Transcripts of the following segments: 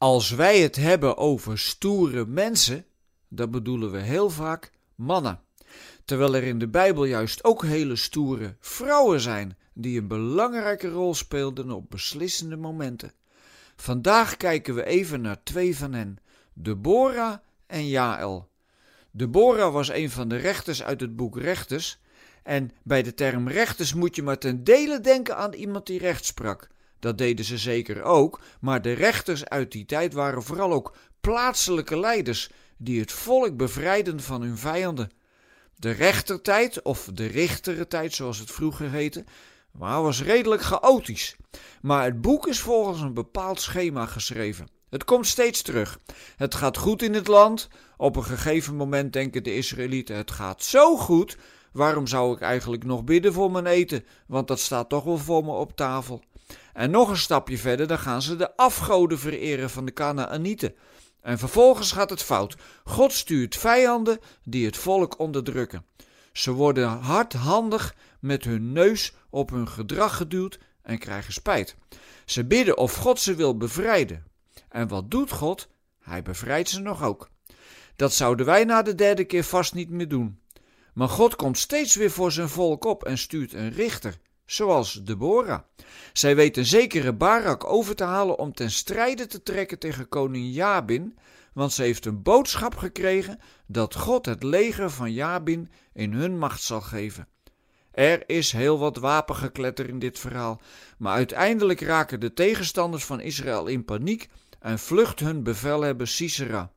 Als wij het hebben over stoere mensen, dan bedoelen we heel vaak mannen. Terwijl er in de Bijbel juist ook hele stoere vrouwen zijn die een belangrijke rol speelden op beslissende momenten. Vandaag kijken we even naar twee van hen, Deborah en Jael. Deborah was een van de rechters uit het boek Rechters. En bij de term rechters moet je maar ten dele denken aan iemand die recht sprak. Dat deden ze zeker ook, maar de rechters uit die tijd waren vooral ook plaatselijke leiders die het volk bevrijden van hun vijanden. De rechtertijd, of de richterentijd zoals het vroeger heette, was redelijk chaotisch. Maar het boek is volgens een bepaald schema geschreven. Het komt steeds terug. Het gaat goed in het land. Op een gegeven moment denken de Israëlieten: het gaat zo goed. Waarom zou ik eigenlijk nog bidden voor mijn eten? Want dat staat toch wel voor me op tafel. En nog een stapje verder, dan gaan ze de afgoden vereren van de Canaanieten. En vervolgens gaat het fout. God stuurt vijanden die het volk onderdrukken. Ze worden hardhandig met hun neus op hun gedrag geduwd en krijgen spijt. Ze bidden of God ze wil bevrijden. En wat doet God? Hij bevrijdt ze nog ook. Dat zouden wij na de derde keer vast niet meer doen. Maar God komt steeds weer voor zijn volk op en stuurt een richter, zoals Deborah. Zij weet een zekere Barak over te halen om ten strijde te trekken tegen koning Jabin, want ze heeft een boodschap gekregen dat God het leger van Jabin in hun macht zal geven. Er is heel wat wapengekletter in dit verhaal, maar uiteindelijk raken de tegenstanders van Israël in paniek en vlucht hun bevelhebber Sisera.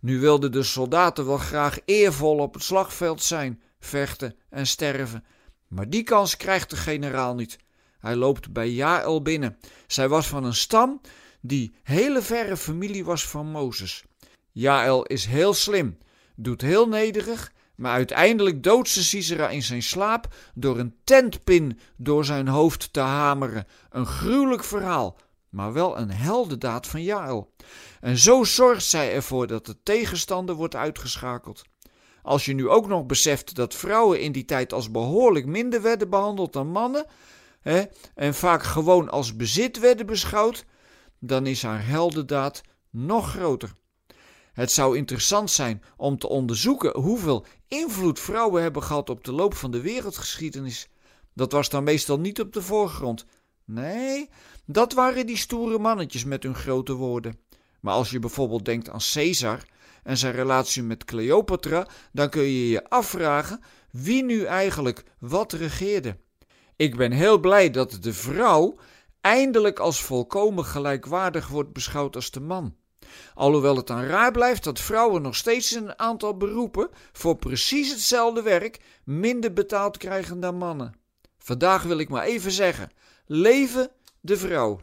Nu wilden de soldaten wel graag eervol op het slagveld zijn, vechten en sterven, maar die kans krijgt de generaal niet. Hij loopt bij Jaël binnen. Zij was van een stam die hele verre familie was van Mozes. Jaël is heel slim, doet heel nederig, maar uiteindelijk doodt ze Sisera in zijn slaap door een tentpin door zijn hoofd te hameren. Een gruwelijk verhaal, maar wel een heldendaad van Jaël. En zo zorgt zij ervoor dat de tegenstander wordt uitgeschakeld. Als je nu ook nog beseft dat vrouwen in die tijd als behoorlijk minder werden behandeld dan mannen, hè, en vaak gewoon als bezit werden beschouwd, dan is haar heldendaad nog groter. Het zou interessant zijn om te onderzoeken hoeveel invloed vrouwen hebben gehad op de loop van de wereldgeschiedenis. Dat was dan meestal niet op de voorgrond. Nee, dat waren die stoere mannetjes met hun grote woorden. Maar als je bijvoorbeeld denkt aan Caesar en zijn relatie met Cleopatra, dan kun je je afvragen wie nu eigenlijk wat regeerde. Ik ben heel blij dat de vrouw eindelijk als volkomen gelijkwaardig wordt beschouwd als de man. Alhoewel het dan raar blijft dat vrouwen nog steeds in een aantal beroepen voor precies hetzelfde werk minder betaald krijgen dan mannen. Vandaag wil ik maar even zeggen: leven de vrouw.